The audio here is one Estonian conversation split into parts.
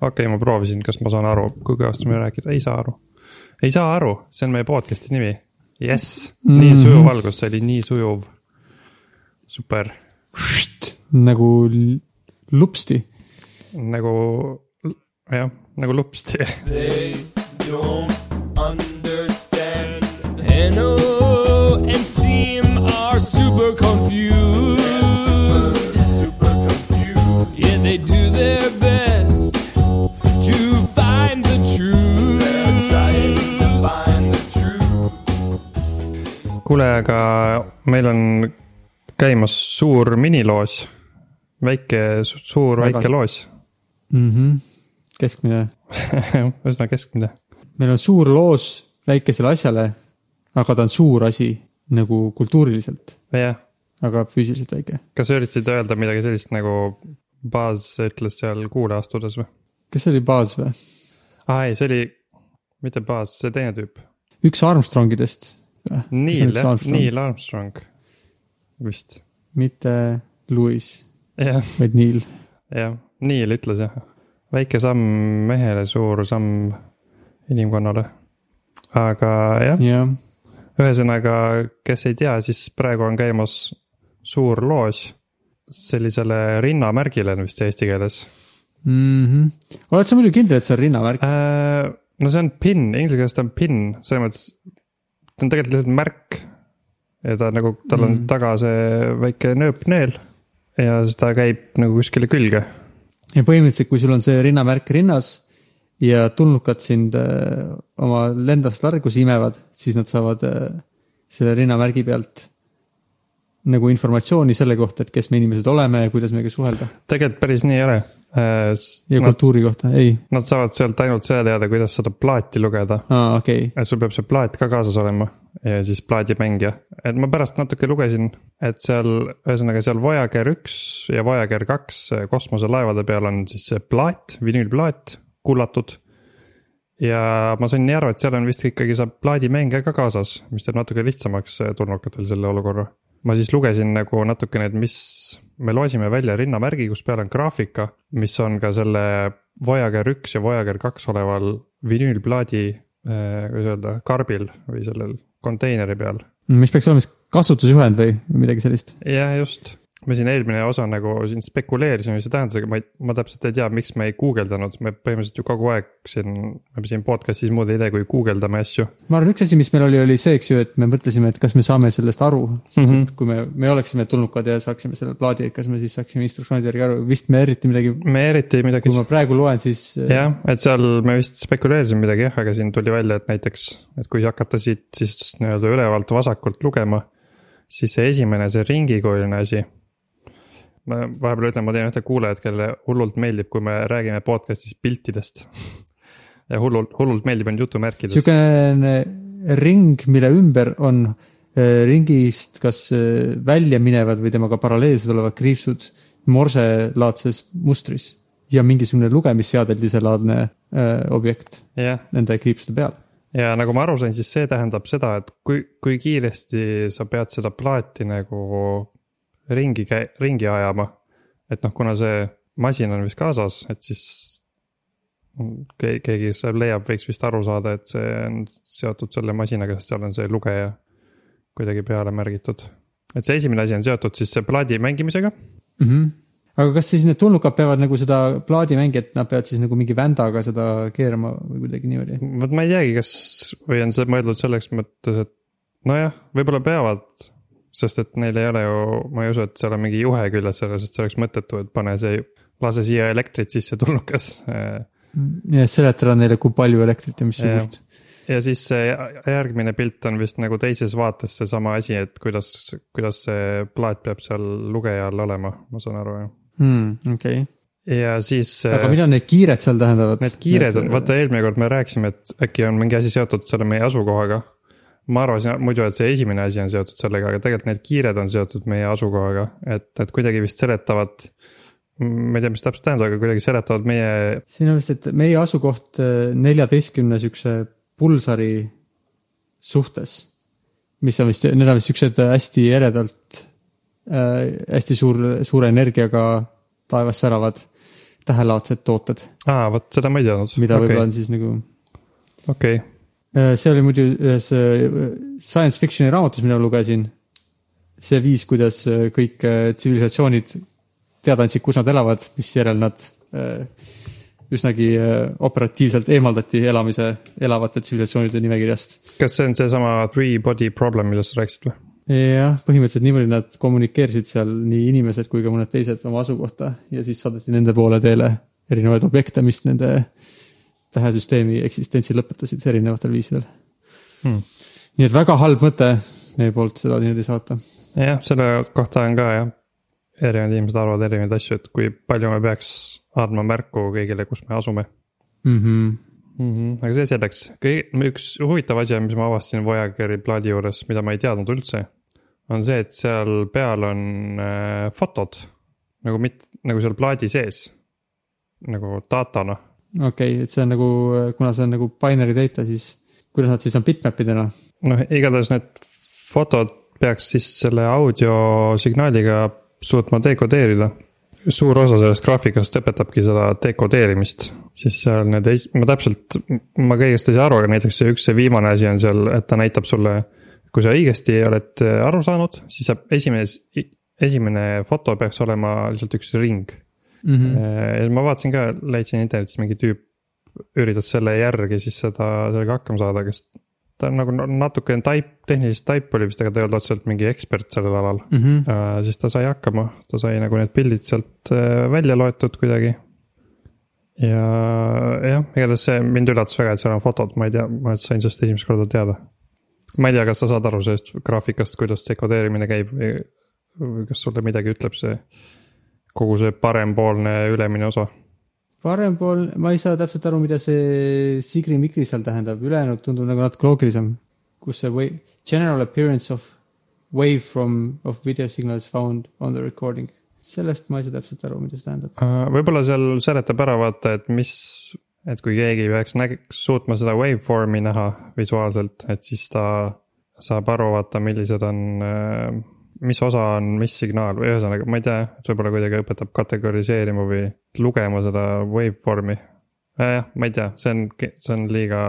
okei, ma proovisin, kas ma saan aru, kui kõvasti me rääkida, ei saa aru. ei saa aru, see on meie podcast'i nimi. jess, nii Mhm. sujuv algus, see oli nii sujuv. super, nagu lupsti. nagu jah, nagu lupsti They don't understand. Hanno and Seam are super confused. Yeah, they do their best to find the truth. They're trying to find the truth. kuule, aga meil on käimas suur miniloos. väike, suur Väga- väike loos mm. -hmm. keskmine. üsna keskmine. meil on suur loos väikesele asjale, aga ta on suur asi nagu kultuuriliselt, jah aga füüsiliselt väike. kas sa üritasid öelda midagi sellist nagu Buzz ütles seal kuule astudes või? kas see oli baas või? aa ei, see oli, mitte Buzz, see teine tüüp. üks Armstrongidest, Neil jah, Armstrong. Neil Armstrong vist. mitte Louis, jah, vaid Neil. jah, Neil ütles jah. väike samm mehele, suur samm inimkonnale. aga jah, jah, ühesõnaga, kes ei tea, siis praegu on käimas suur loos sellisele rinnamärgile on vist eesti keeles mm. -hmm. oled sa muidu kindel, et see on rinnamärk? äh,. no see on pin, inglise keeles ta on pin, selles mõttes, ta on tegelikult lihtsalt märk. ja ta nagu, tal on Mm. taga see väike nööpneel ja siis ta käib nagu kuskile külge. ja põhimõtteliselt, kui sul on see rinnamärk rinnas ja tulnukad sind äh, oma lendast largus imevad, siis nad saavad äh, selle rinnamärgi pealt nagu informatsiooni selle kohta, et kes me inimesed oleme ja kuidas meiega suhelda. tegelikult päris nii ei ole äh,. ja kultuuri kohta, ei, Nad saavad sealt ainult seda teada, kuidas seda plaati lugeda. aa okei okay., sul peab see plaat ka kaasas olema ja siis plaadimängija. et ma pärast natuke lugesin, et seal, ühesõnaga seal Voyager üks ja Voyager kaks kosmoselaevade peal on siis see plaat, vinüülplaat kullatud. ja ma sain nii aru, et seal on vist ikkagi saab plaadimängija ka kaasas, mis teeb natuke lihtsamaks äh, tulnukatel selle olukorra. Ma siis lugesin nagu natukene, et mis, me loosime välja rinnamärgi, kus peal on graafika, mis on ka selle Voyager üks ja Voyager kaks oleval vinüülplaadi, kuidas öelda, karbil või sellel konteineri peal. mis peaks olema siis kasutusjuhend või või midagi sellist? jah, just. Me siin eelmine osa nagu siin spekuleerisime, mis see tähendas, aga ma ei, ma täpselt ei tea, miks me ei guugeldanud, me põhimõtteliselt ju kogu aeg siin, me siin podcast'is muud ei tee, kui guugeldame asju. ma arvan, üks asi, mis meil oli, oli see, eks ju, et me mõtlesime, et kas me saame sellest aru, sest Mhm. et kui me, me oleksime tulnukad ja saaksime selle plaadi, et kas me siis saaksime instruktsioonide järgi aru, vist me eriti midagi, me eriti midagi kui ma praegu loen, siis äh, jah, et seal me vist spekuleerisime midagi jah, aga siin tuli välja, et näiteks, et kui hakata siit siis nii-öelda ülevalt vasakult lugema, siis see esimene, see ringikujuline asi. Ma vahepeal ütlen, ma teen ühte kuulajat, kellele hullult meeldib, kui me räägime podcast'is piltidest. ja hullult, hullult meeldib on jutumärkides. niisugune ring, mille ümber on äh, ringist kas äh, välja minevad või temaga paralleelsed olevad kriipsud morselaadses mustris ja mingisugune lugemisseadeldiselaadne äh, objekt jah, nende kriipsude peal. ja nagu ma aru sain, siis see tähendab seda, et kui, kui kiiresti sa pead seda plaati nagu ringi käi-, ringi ajama. et noh, kuna see masin on vist kaasas, et siis keegi, kes leiab, võiks vist aru saada, et see on seotud selle masinaga, sest seal on see lugeja kuidagi peale märgitud. et see esimene asi on seotud siis see plaadi mängimisega. mm. -hmm. aga kas siis need tulnukad peavad nagu seda plaadimängijat, nad peavad siis nagu mingi vändaga seda keerama või kuidagi niimoodi? vot ma ei teagi, kas või on see mõeldud selleks mõttes, et nojah, võib-olla peavad. Sest et neil ei ole ju, ma ei usu, et seal on mingi juhe küljes selles, et see oleks mõttetu, et pane see, lase siia elektrit sisse tulnukas. ja seletada neile, kui palju elektrit ja missugust. ja siis see järgmine pilt on vist nagu teises vaates seesama asi, et kuidas, kuidas see plaat peab seal lugeja all olema, ma saan aru jah. Hmm, okei, ja siis. aga mida need kiired seal tähendavad? Need kiired on, vaata eelmine kord me rääkisime, et äkki on mingi asi seotud selle meie asukohaga. Ma arvasin muidu, et see esimene asi on seotud sellega, aga tegelikult need kiired on seotud meie asukohaga, et need kuidagi vist seletavad. ma ei tea, mis täpselt tähendab, aga kuidagi seletavad meie, siin on vist, et meie asukoht äh, neljateistkümne siukse pulsari suhtes, mis on vist, need on vist siuksed hästi eredalt äh,, hästi suur, suure energiaga taevas säravad tähelaadsed tooted, aa, vot seda ma ei teadnud. mida okay. võib-olla on siis nagu okei, see oli muidu ühes äh, science fiction'i raamatus, mida ma lugesin. see viis, kuidas äh, kõik äh, tsivilisatsioonid teada andsid, kus nad elavad, misjärel nad äh, üsnagi äh, operatiivselt eemaldati elamise, elavate tsivilisatsioonide nimekirjast. kas see on seesama three body problem, millest sa rääkisid või? jah, põhimõtteliselt niimoodi nad kommunikeerisid seal nii inimesed kui ka mõned teised oma asukohta ja siis saadeti nende poole teele erinevaid objekte, mis nende tähesüsteemi eksistentsi lõpetasid erinevatel viisidel Hmm. nii et väga halb mõte meie poolt seda niimoodi saata. jah, selle kohta on ka jah, erinevad inimesed arvavad erinevaid asju, et kui palju me peaks andma märku kõigile, kus me asume Mm -hmm. mm. -hmm. aga see selleks, üks huvitav asi, mis ma avastasin Voyageri plaadi juures, mida ma ei teadnud üldse, on see, et seal peal on äh, fotod nagu mit-, nagu seal plaadi sees. nagu datana, okei okay,, et see on nagu, kuna see on nagu binary data, siis kuidas nad siis on bitmap idena? noh, igatahes need fotod peaks siis selle audiosignaaliga suutma dekodeerida. suur osa sellest graafikast õpetabki seda dekodeerimist, siis seal need, ma täpselt, ma kõigest ei saa aru, aga näiteks see üks, see viimane asi on seal, et ta näitab sulle. kui sa õigesti oled aru saanud, siis saab esimene, esimene foto peaks olema lihtsalt üks ring Mm -hmm. ma vaatasin ka, leidsin internetis mingi tüüp üritas selle järgi siis seda, sellega hakkama saada, kes. ta on nagu natuke taip, tehnilist taipu oli vist, aga ta ei olnud otseselt mingi ekspert sellel alal Mm -hmm. uh,. siis ta sai hakkama, ta sai nagu need pildid sealt uh, välja loetud kuidagi. ja jah, igatahes see mind üllatas väga, et seal on fotod, ma ei tea, ma sain sellest esimest korda teada. ma ei tea, kas sa saad aru sellest graafikast, kuidas dekodeerimine käib või, või kas sulle midagi ütleb see kogu see parempoolne ülemine osa parempool, ma ei saa täpselt aru, mida see Sigri-Migri seal tähendab, ülejäänud tundub nagu natuke loogilisem. kus see või, general appearance of wavefrom of video signals found on the recording. sellest ma ei saa täpselt aru, mida see tähendab. Uh, võib-olla seal seletab ära vaata, et mis, et kui keegi peaks näg-, suutma seda waveform'i näha visuaalselt, et siis ta saab aru, vaata, millised on, mis osa on mis signaal või ühesõnaga, ma ei tea, võib-olla kuidagi õpetab kategoriseerima või lugema seda waveform'i. jah, ma ei tea, see on, see on liiga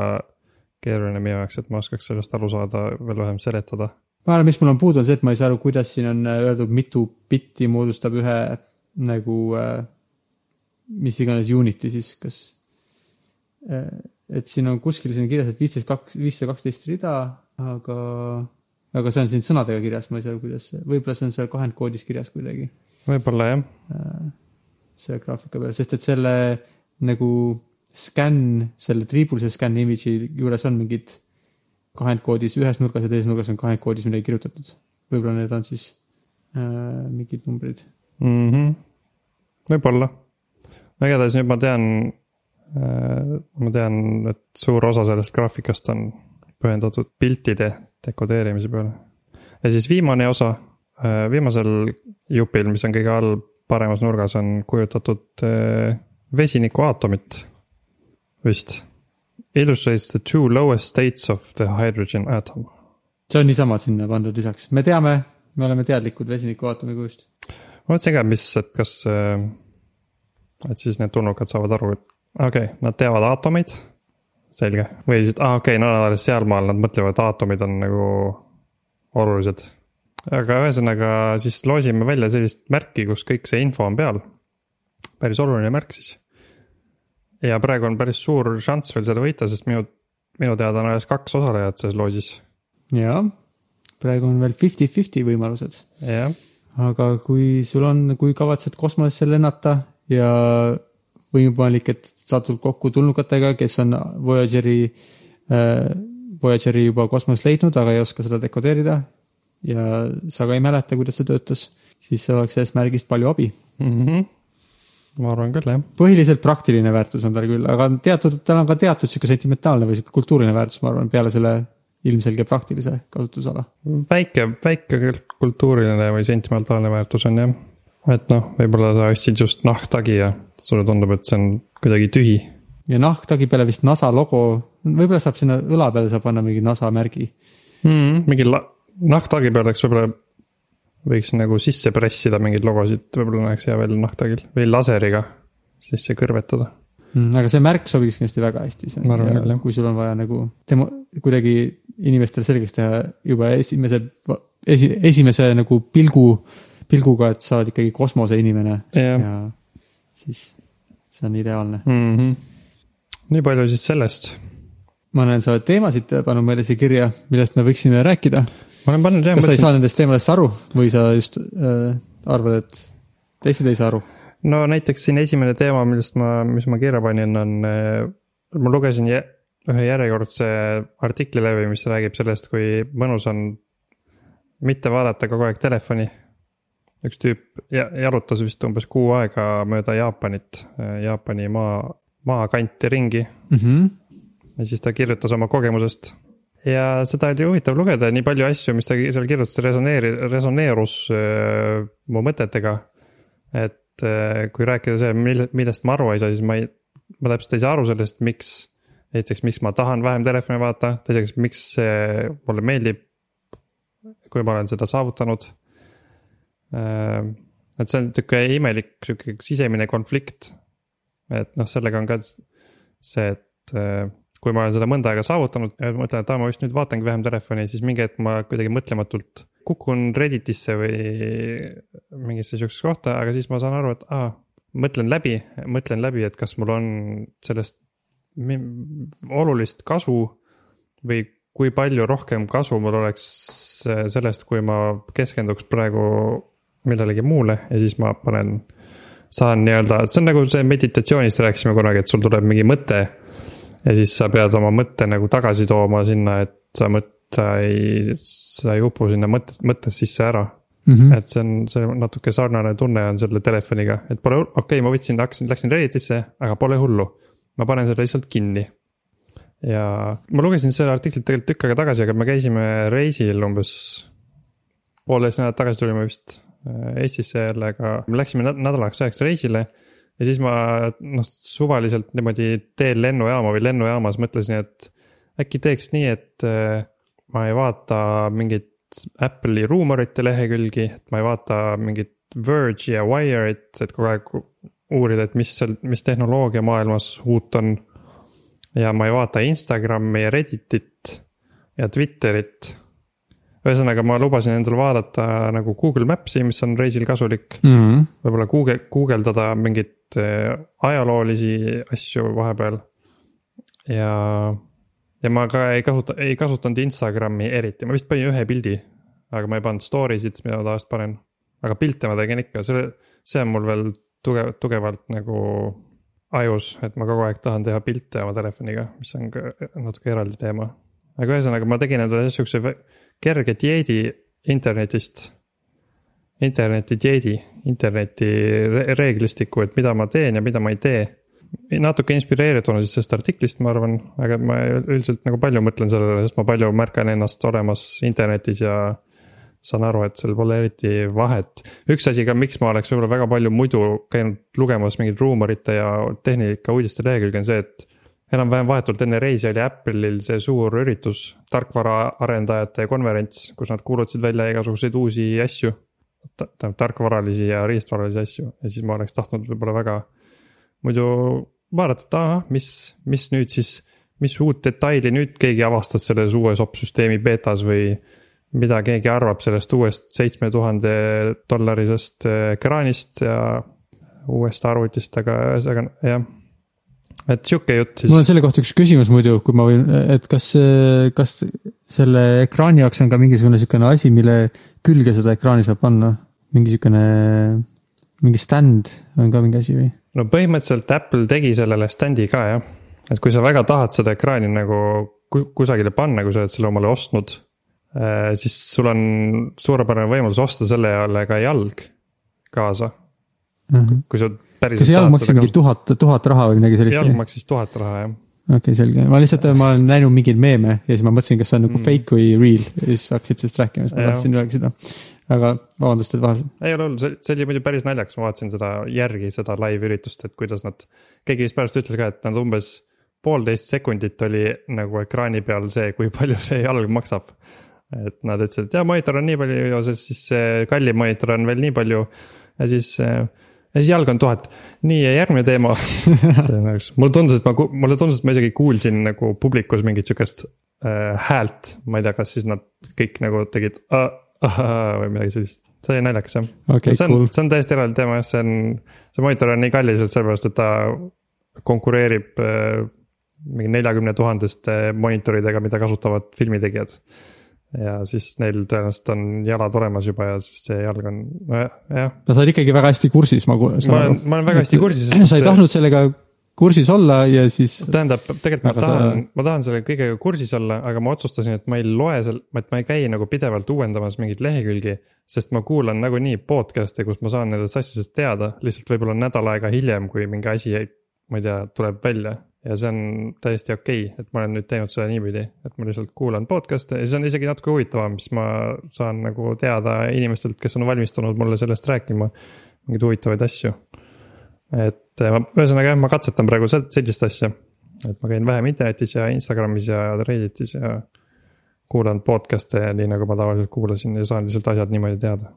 keeruline minu jaoks, et ma oskaks sellest aru saada, veel vähem seletada. ma arvan, mis mul on puudu, on see, et ma ei saa aru, kuidas siin on äh, öeldud, mitu bitti moodustab ühe nagu äh, mis iganes unit'i siis, kas äh, et siin on kuskil siin kirjas, et viisteist kaks, viissada kaksteist rida, aga, aga see on siin sõnadega kirjas, ma ei saa aru, kuidas see, võib-olla see on seal kahendkoodis kirjas kuidagi võib-olla jah, äh, selle graafika peal, sest et selle nagu scan, selle triibulise scan image'i juures on mingid kahendkoodis ühes nurgas ja teises nurgas on kahendkoodis midagi kirjutatud. võib-olla need on siis äh, mingid numbrid. mm. -hmm. võib-olla, no igatahes nüüd ma tean äh,, ma tean, et suur osa sellest graafikast on pühendatud piltide dekodeerimise peale. ja siis viimane osa äh,, viimasel jupil, mis on kõige all paremas nurgas, on kujutatud äh, vesinikuaatomit vist. Illustrates the two lowest states of the hydrogen atom. see on niisama sinna pandud lisaks, me teame, me oleme teadlikud vesinikuaatomi kujust. ma mõtlesin ka, mis, et kas, et siis need tulnukad saavad aru, et okei okay,, nad teavad aatomeid. selge, või siis, aa okei okay,, no alles sealmaal, nad mõtlevad, aatomid on nagu olulised. aga ühesõnaga siis loosime välja sellist märki, kus kõik see info on peal. päris oluline märk siis. ja praegu on päris suur šanss veel seda võita, sest minu, minu teada on alles kaks osalejat selles loosis. jaa, praegu on veel fifty-fifty võimalused. jah, aga kui sul on, kui kavatsed kosmosesse lennata ja võimalik, et satud kokku tulnukatega, kes on Voyageri äh,, Voyageri juba kosmoses leidnud, aga ei oska seda dekodeerida ja sa ka ei mäleta, kuidas see töötas, siis oleks sellest märgist palju abi. mm. -hmm. ma arvan küll, jah. põhiliselt praktiline väärtus on tal küll, aga teatud, tal on ka teatud sihuke sentimentaalne või sihuke kultuuriline väärtus, ma arvan, peale selle ilmselge praktilise kasutusala. väike, väike kultuuriline või sentimentaalne väärtus on jah. Et noh, võib-olla sa ostsid just nahktagi ja sulle tundub, et see on kuidagi tühi. ja nahktagi peale vist NASA logo, võib-olla saab sinna õla peale saab panna mingi NASA märgi. Mm, mingi la-, nahktagi peal oleks võib-olla võiks nagu sisse pressida mingeid logosid, võib-olla näeks hea välja nahktagil või laseriga sisse kõrvetada. Mm, aga see märk sobiks kindlasti väga hästi. Küll, jah. kui sul on vaja nagu demo, kuidagi inimestele selgeks teha juba esimese, esi, esimese nagu pilgu, pilguga, et sa oled ikkagi kosmoseinimene jah, ja siis see on ideaalne. Mhm. nii palju siis sellest. ma näen, sa oled teemasid pannud meile siia kirja, millest me võiksime rääkida. ma olen pannud jah, kas sa ei mõtlesin, saa nendest teemadest aru või sa just äh, arvad, et teised ei saa aru? no näiteks siin esimene teema, millest ma, mis ma kirja panin, on, ma lugesin jä- ühe järjekordse artikli läbi, mis räägib sellest, kui mõnus on mitte vaadata kogu aeg telefoni. Üks tüüp ja- jalutas vist umbes kuu aega mööda Jaapanit, Jaapani maa, maakanti ringi Mm -hmm. ja siis ta kirjutas oma kogemusest. ja seda oli huvitav lugeda, nii palju asju, mis ta seal kirjutas, resoneeri-, resoneerus öö, mu mõtetega. et öö, kui rääkida see, mille, millest ma aru ei saa, siis ma ei, ma täpselt ei saa aru sellest, miks. esiteks, miks ma tahan vähem telefoni vaadata, teiseks, miks see mulle meeldib. kui ma olen seda saavutanud. Et see on sihuke imelik sihuke sisemine konflikt. et noh, sellega on ka see, et öö, kui ma olen seda mõnda aega saavutanud ja mõtlen, et aa, ma vist nüüd vaatangi vähem telefoni, siis mingi hetk ma kuidagi mõtlematult kukun Redditisse või mingisse sihukesesse kohta, aga siis ma saan aru, et aa, mõtlen läbi, mõtlen läbi, et kas mul on sellest olulist kasu või kui palju rohkem kasu mul oleks äh, sellest, kui ma keskenduks praegu millelegi muule ja siis ma panen, saan nii-öelda, see on nagu see meditatsioonist rääkisime kunagi, et sul tuleb mingi mõte ja siis sa pead oma mõtte nagu tagasi tooma sinna, et sa mõt-, sa ei, sa ei upu sinna mõtte, mõttes sisse ära. Mm -hmm. et see on, see natuke sarnane tunne on selle telefoniga, et pole, okei okay,, ma võtsin, hakkasin, läksin Redditisse, aga pole hullu. ma panen selle lihtsalt kinni. ja ma lugesin seda artiklit tegelikult tükk aega tagasi, aga me käisime reisil umbes. poolteist nädalat tagasi tulime vist Eestisse jälle, aga me läksime nä- nädalaks ajaks reisile ja siis ma noh, suvaliselt niimoodi teel lennujaama või lennujaamas mõtlesin, et äkki teeks nii, et äh, ma ei vaata mingit Apple'i ruumorite lehekülgi, et ma ei vaata mingit Verge'i ja Wire'it, et kogu aeg uurida, et mis seal, mis tehnoloogia maailmas uut on. ja ma ei vaata Instagrami ja Redditit ja Twitterit. ühesõnaga, ma lubasin endale vaadata nagu Google Maps'i, mis on reisil kasulik Mm -hmm. võib-olla Google, guugeldada mingeid äh, ajaloolisi asju vahepeal. ja, ja ma ka ei kasuta, ei kasutanud Instagrami eriti, ma vist panin ühe pildi. aga ma ei pannud story sid, mida ma tavaliselt panen. aga pilte ma tegin ikka, selle, see on mul veel tugev, tugevalt nagu ajus, et ma kogu aeg tahan teha pilte oma telefoniga, mis on ka natuke eraldi teema. aga ühesõnaga, ma tegin endale sihukese kerge dieedi internetist interneti dieedi, interneti re- reeglistiku, et mida ma teen ja mida ma ei tee. natuke inspireerituna siis sellest artiklist, ma arvan, aga ma üldiselt nagu palju mõtlen sellele, sest ma palju märkan ennast olemas internetis ja saan aru, et seal pole eriti vahet. üks asi ka, miks ma oleks võib-olla väga palju muidu käinud lugemas mingeid ruumorite ja tehnika uudiste lehekülge on see, et enam-vähem vahetult enne reisi oli Apple'il see suur üritus, tarkvaraarendajate konverents, kus nad kuulutasid välja igasuguseid uusi asju tähendab tarkvaralisi ja riistvaralisi asju ja siis ma oleks tahtnud võib-olla väga muidu vaadata, et ahah, mis, mis nüüd siis, mis uut detaili nüüd keegi avastas selles uues opsüsteemi betas või mida keegi arvab sellest uuest seitsme tuhande dollarisest eh, ekraanist ja uuest arvutist, aga ühesõnaga jah. Et sihuke jutt mul on siis, selle kohta üks küsimus muidu, kui ma võin, et kas, kas selle ekraani jaoks on ka mingisugune niisugune asi, mille külge seda ekraani saab panna? mingi niisugune, mingi stand on ka mingi asi või? no põhimõtteliselt Apple tegi sellele stand'i ka jah. et kui sa väga tahad seda ekraani nagu ku- kusagile panna, kui sa oled selle omale ostnud. siis sul on suurepärane võimalus osta selle jälle ka jalg kaasa, kui sa see jalg maksis mingi tuhat, tuhat raha või midagi sellist? jalg okei maksis tuhat raha jah. okay,, selge, ma lihtsalt, ma olen näinud mingeid meeme ja siis ma mõtlesin, kas see on nagu Mm. fake või real ja siis hakkasid sellest rääkima, siis ma tahtsin öelda seda. aga vabandust, et vahel. ei ole hullu, see, see oli muidu päris naljakas, ma vaatasin seda järgi, seda live üritust, et kuidas nad. keegi vist pärast ütles ka, et nad umbes poolteist sekundit oli nagu ekraani peal see, kui palju see jalg maksab. et nad ütlesid, et jaa, monitor on nii palju, sest siis see kallim monitor on veel nii palju ja siis äh, ja siis jalg on tuhat. nii ja järgmine teema mulle tundus, et ma, mulle tundus, et ma isegi kuulsin nagu publikus mingit sihukest äh, häält, ma ei tea, kas siis nad kõik nagu tegid uh, uh, või midagi sellist. see oli naljakas jah Okei, see on cool. see on täiesti eraldi teema jah, see on, see monitor on nii kallis, et sellepärast, et ta konkureerib äh, mingi neljakümne tuhandeste monitoridega, mida kasutavad filmitegijad. Ja siis neil tõenäoliselt on jalad olemas juba ja siis see jalg on, nojah, jah no sa oled ikkagi väga hästi kursis, ma ma olen, ma olen väga hästi kursis, sa ei tahtnud sellega kursis olla ja siis tähendab, tegelikult ma Aga sa- tahan, ma tahan selle kõigega kursis olla, aga ma otsustasin, et ma ei loe seal, et ma ei käi nagu pidevalt uuendamas mingeid lehekülgi. sest ma kuulan nagunii podcast'e, kus ma saan nendest asjadest teada, lihtsalt võib-olla nädal aega hiljem, kui mingi asi, ma ei tea, tuleb välja. Ja see on täiesti okei okay, et ma olen nüüd teinud seda niipidi, et ma lihtsalt kuulan podcast'e ja see on isegi natuke huvitavam, siis ma saan nagu teada inimestelt, kes on valmistunud mulle sellest rääkima. mingeid huvitavaid asju et ma, ühesõnaga jah, ma katsetan praegu sel- sellist asja. et ma käin vähem internetis ja Instagramis ja Redditis ja. kuulan podcast'e nii nagu ma tavaliselt kuulasin ja saan lihtsalt asjad niimoodi teada.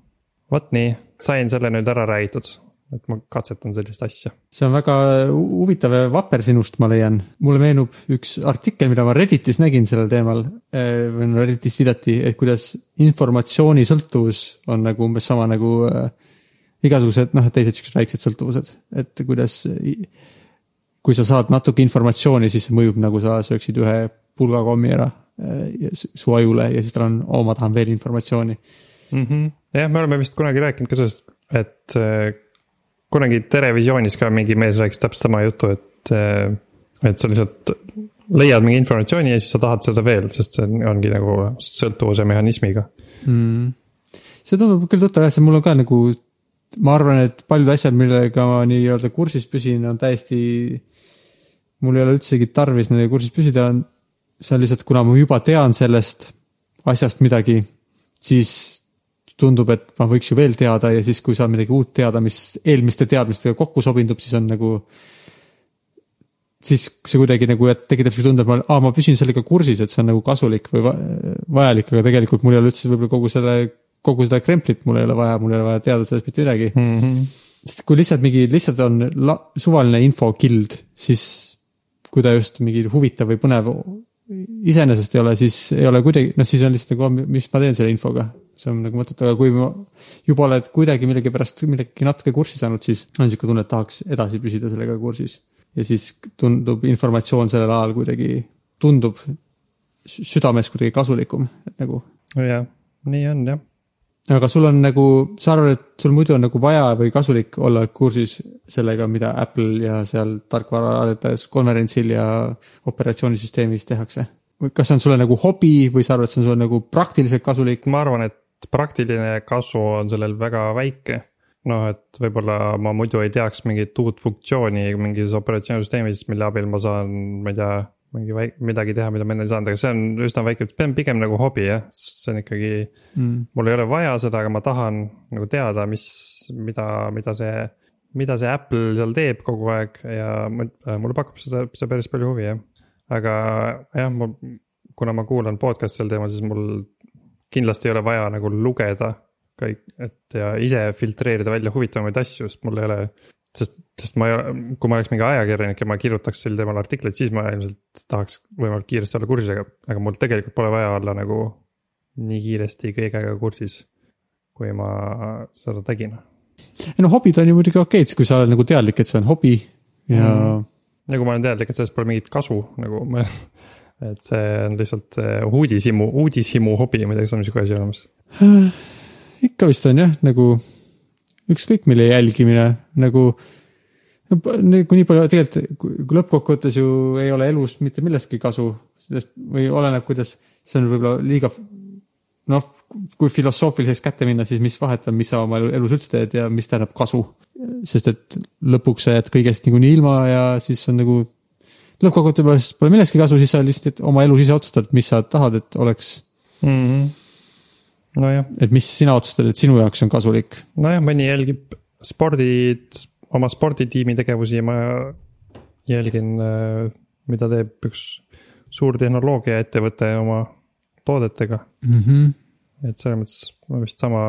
vot nii, sain selle nüüd ära räägitud, et ma katsetan sellist asja. see on väga hu- huvitav ja vapper sinust, ma leian. mulle meenub üks artikkel, mida ma Redditis nägin sellel teemal. või no Redditis viidati, et kuidas informatsiooni sõltuvus on nagu umbes sama nagu äh, igasugused noh, teised siuksed väiksed sõltuvused, et kuidas. kui sa saad natuke informatsiooni, siis see mõjub nagu sa sööksid ühe pulga kommi ära äh, su ajule ja siis tal on, oo, ma tahan veel informatsiooni. mm. -hmm. jah, me oleme vist kunagi rääkinud ka sellest, et eh, kunagi Terevisioonis ka mingi mees rääkis täpselt sama juttu, et, eh, et sa lihtsalt leiad mingi informatsiooni ja siis sa tahad seda veel, sest see on- ongi nagu sõltuvuse mehhanismiga. mm. see tundub küll tuttav jah, see mul on ka nagu, ma arvan, et paljud asjad, millega ma nii-öelda kursis püsin, on täiesti. mul ei ole üldsegi tarvis nendega kursis püsida. see on lihtsalt, kuna ma juba tean sellest asjast midagi, siis tundub, et ma võiks ju veel teada ja siis, kui saab midagi uut teada, mis eelmiste teadmistega kokku sobindub, siis on nagu. siis see kuidagi nagu tekitab siukse tunde, et ma, aa, ma püsin sellega kursis, et see on nagu kasulik või va- vajalik, aga tegelikult mul ei ole üldse võib-olla kogu selle, kogu seda kremplit mul ei ole vaja, mul ei ole vaja teada sellest mitte midagi Mm -hmm. sest kui lihtsalt mingi, lihtsalt on la, suvaline infokild, siis kui ta just mingi huvitav või põnev iseenesest ei ole, siis ei ole kuidagi, noh, siis on lihtsalt nagu, mis ma teen selle infoga. See on nagu mõttetu, aga kui ma juba oled kuidagi millegipärast millegagi natuke kurssi saanud, siis on sihuke tunne, et tahaks edasi püsida sellega kursis. ja siis tundub informatsioon sellel ajal kuidagi, tundub sü- südames kuidagi kasulikum, et nagu jah, nii on jah. aga sul on nagu, sa arvad, et sul muidu on nagu vaja või kasulik olla kursis sellega, mida Apple ja seal tarkvaraarendajate konverentsil ja operatsioonisüsteemis tehakse? kas see on sulle nagu hobi või sa arvad, et see on sulle nagu praktiliselt kasulik? ma arvan, et praktiline kasu on sellel väga väike. noh, et võib-olla ma muidu ei teaks mingit uut funktsiooni mingis operatsioonisüsteemis, mille abil ma saan, ma ei tea, mingi väik-, midagi teha, mida ma enne ei saanud, aga see on üsna väike, see on pigem nagu hobi jah, see on ikkagi Mm. mul ei ole vaja seda, aga ma tahan nagu teada, mis, mida, mida see, mida see Apple seal teeb kogu aeg ja mul- mulle pakub seda, see päris palju huvi jah. aga jah, mul, kuna ma kuulan podcast'i sel teemal, siis mul kindlasti ei ole vaja nagu lugeda kõik, et ja ise filtreerida välja huvitavamaid asju, sest mul ei ole. sest, sest ma ei ole, kui ma oleks mingi ajakirjanik ja ma kirjutaks sel teemal artikleid, siis ma ilmselt tahaks võimalikult kiiresti olla kursis, aga, aga mul tegelikult pole vaja olla nagu nii kiiresti kõigega kursis, kui ma seda tegin. ei no hobid on ju muidugi okeid, kui sa oled nagu teadlik, et see on hobi ja mm. nagu ma olen teadlik, et sellest pole mingit kasu nagu ma, et see on lihtsalt uudishimu, uudishimu hobi, ma ei tea, kas on sihuke asi olemas. ikka vist on jah, nagu ükskõik mille jälgimine nagu. nagu nii palju tegelikult, lõppkokkuvõttes ju ei ole elus mitte millestki kasu, sest või oleneb, kuidas, see on võib-olla liiga. noh, kui filosoofiliseks kätte minna, siis mis vahet on, mis sa oma elu- elus üldse teed ja mis tähendab kasu. sest et lõpuks sa jääd kõigest niikuinii ilma ja siis on nagu. Lõppkokkuvõttes pole millestki kasu, siis sa lihtsalt oma elus ise otsustad, mis sa tahad, et oleks mm. -hmm. nojah, et mis sina otsustad, et sinu jaoks on kasulik. nojah, mõni jälgib spordi, oma sporditiimi tegevusi, ma jälgin, mida teeb üks suur tehnoloogiaettevõte oma toodetega, mm. -hmm. et selles mõttes vist sama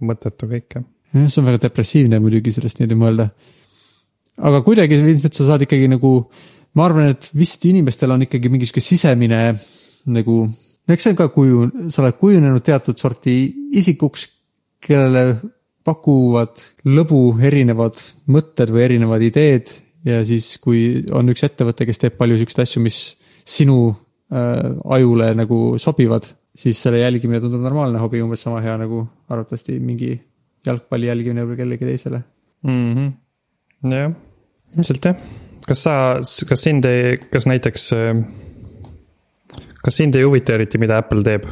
mõttetu kõik jah. jah, see on väga depressiivne muidugi sellest niimoodi mõelda. aga kuidagi mõttes sa saad ikkagi nagu, ma arvan, et vist inimestel on ikkagi mingi sihuke sisemine nagu, no eks see on ka kuju, sa oled kujunenud teatud sorti isikuks, kellele pakuvad lõbu erinevad mõtted või erinevad ideed ja siis, kui on üks ettevõte, kes teeb palju siukseid asju, mis sinu äh, ajule nagu sobivad, siis selle jälgimine tundub normaalne hobi, umbes sama hea nagu arvatavasti mingi jalgpalli jälgimine või kellelegi teisele. mm. -hmm. jah, ilmselt jah. Kas sa, kas sind ei, kas näiteks, kas sind ei huvita eriti, mida Apple teeb?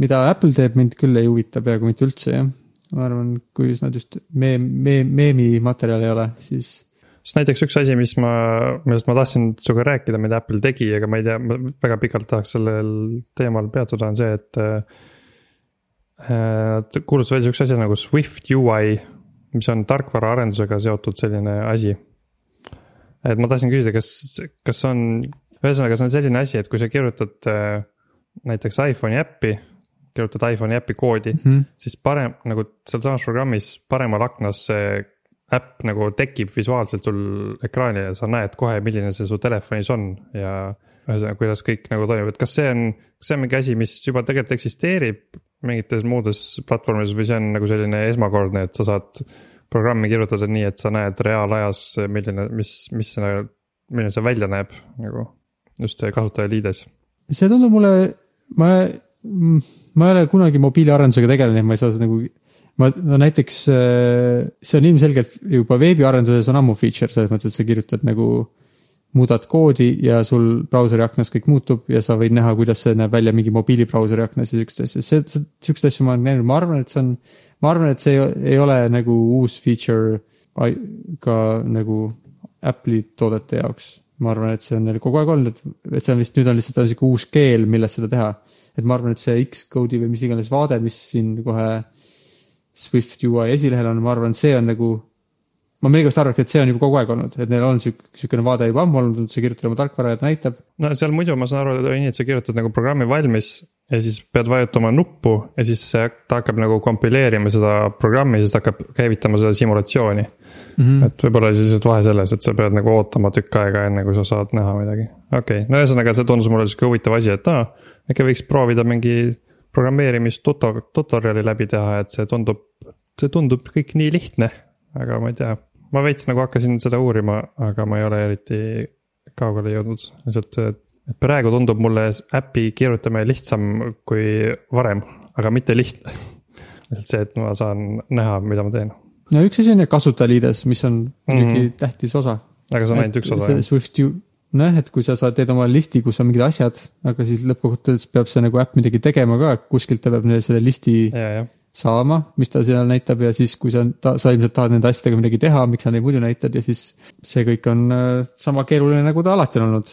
mida Apple teeb, mind küll ei huvita peaaegu mitte üldse jah. ma arvan, kui nad just meem, meem, meemimaterjal ei ole, siis sest näiteks üks asi, mis ma, millest ma tahtsin sinuga rääkida, mida Apple tegi, aga ma ei tea, ma väga pikalt tahaks sellel teemal peatuda, on see, et. Nad kuulutasid välja sihukese asja nagu Swift UI, mis on tarkvaraarendusega seotud selline asi. Et ma tahtsin küsida, kas, kas on, ühesõnaga, see on selline asi, et kui sa kirjutad äh, näiteks iPhone'i äppi, kirjutad iPhone'i äppi koodi mm, -hmm. siis parem nagu sealsamas programmis paremal aknas see äpp nagu tekib visuaalselt sul ekraanil ja sa näed kohe, milline see su telefonis on ja ühesõnaga, kuidas kõik nagu toimub, et kas see on, kas see on mingi asi, mis juba tegelikult eksisteerib mingites muudes platvormides või see on nagu selline esmakordne, et sa saad programmi kirjutada nii, et sa näed reaalajas, milline, mis, mis see, milline see välja näeb nagu just see kasutajaliides. see tundub mulle, ma, ma ei ole kunagi mobiiliarendusega tegelenud, ma ei saa seda nagu ma no näiteks see on ilmselgelt juba veebiarenduses on ammu feature selles mõttes, et sa kirjutad nagu. Muudad koodi ja sul brauseri aknas kõik muutub ja sa võid näha, kuidas see näeb välja mingi mobiilibrauseri aknas ja siukest asja, see, see, siukest asja ma olen näinud, ma arvan, et see on. ma arvan, et see ei, ei ole nagu uus feature ka nagu Apple'i toodete jaoks. ma arvan, et see on neil kogu aeg olnud, et, see on vist nüüd on lihtsalt on sihuke uus keel, milles seda teha. et ma arvan, et see X-kode'i või mis iganes vaade, mis siin kohe Swift UI esilehel on, ma arvan, see on nagu. Ma millegipärast arvan, et see on juba kogu aeg olnud, et neil on sihuke, sihukene vaade juba ammu olnud, sa kirjutad oma tarkvara ja ta näitab. no seal muidu ma saan aru, et on nii, et sa kirjutad nagu programmi valmis ja siis pead vajutama nuppu ja siis see, ta hakkab nagu kompileerima seda programmi, siis ta hakkab käivitama seda simulatsiooni mm. -hmm. et võib-olla siis lihtsalt vahe selles, et sa pead nagu ootama tükk aega, enne kui sa saad näha midagi. okei okay., no ühesõnaga see tundus mulle sihuke huvitav asi, et aa, äkki võiks proovida mingi programmeerimist tuto-, tutorial'i läbi teha, et see tundub, see tundub kõik nii lihtne, aga ma ei tea ma veits nagu hakkasin seda uurima, aga ma ei ole eriti kaugele jõudnud, lihtsalt, et praegu tundub mulle äpi kirjutamine lihtsam kui varem, aga mitte lihtne. lihtsalt see, et ma saan näha, mida ma teen, no üks asi on jah kasutajaliides, mis on muidugi mm. -hmm. tähtis osa. aga see on ainult üks osa see Swift ju, nojah, et kui sa saad, teed oma listi, kus on mingid asjad, aga siis lõppkokkuvõttes peab see nagu äpp midagi tegema ka, kuskilt ta peab selle listi ja, jah, saama, mis ta seal näitab ja siis, kui sa, sa ilmselt tahad nende asjadega midagi teha, miks sa neid muidu näitad ja siis see kõik on äh, sama keeruline, nagu ta alati on olnud.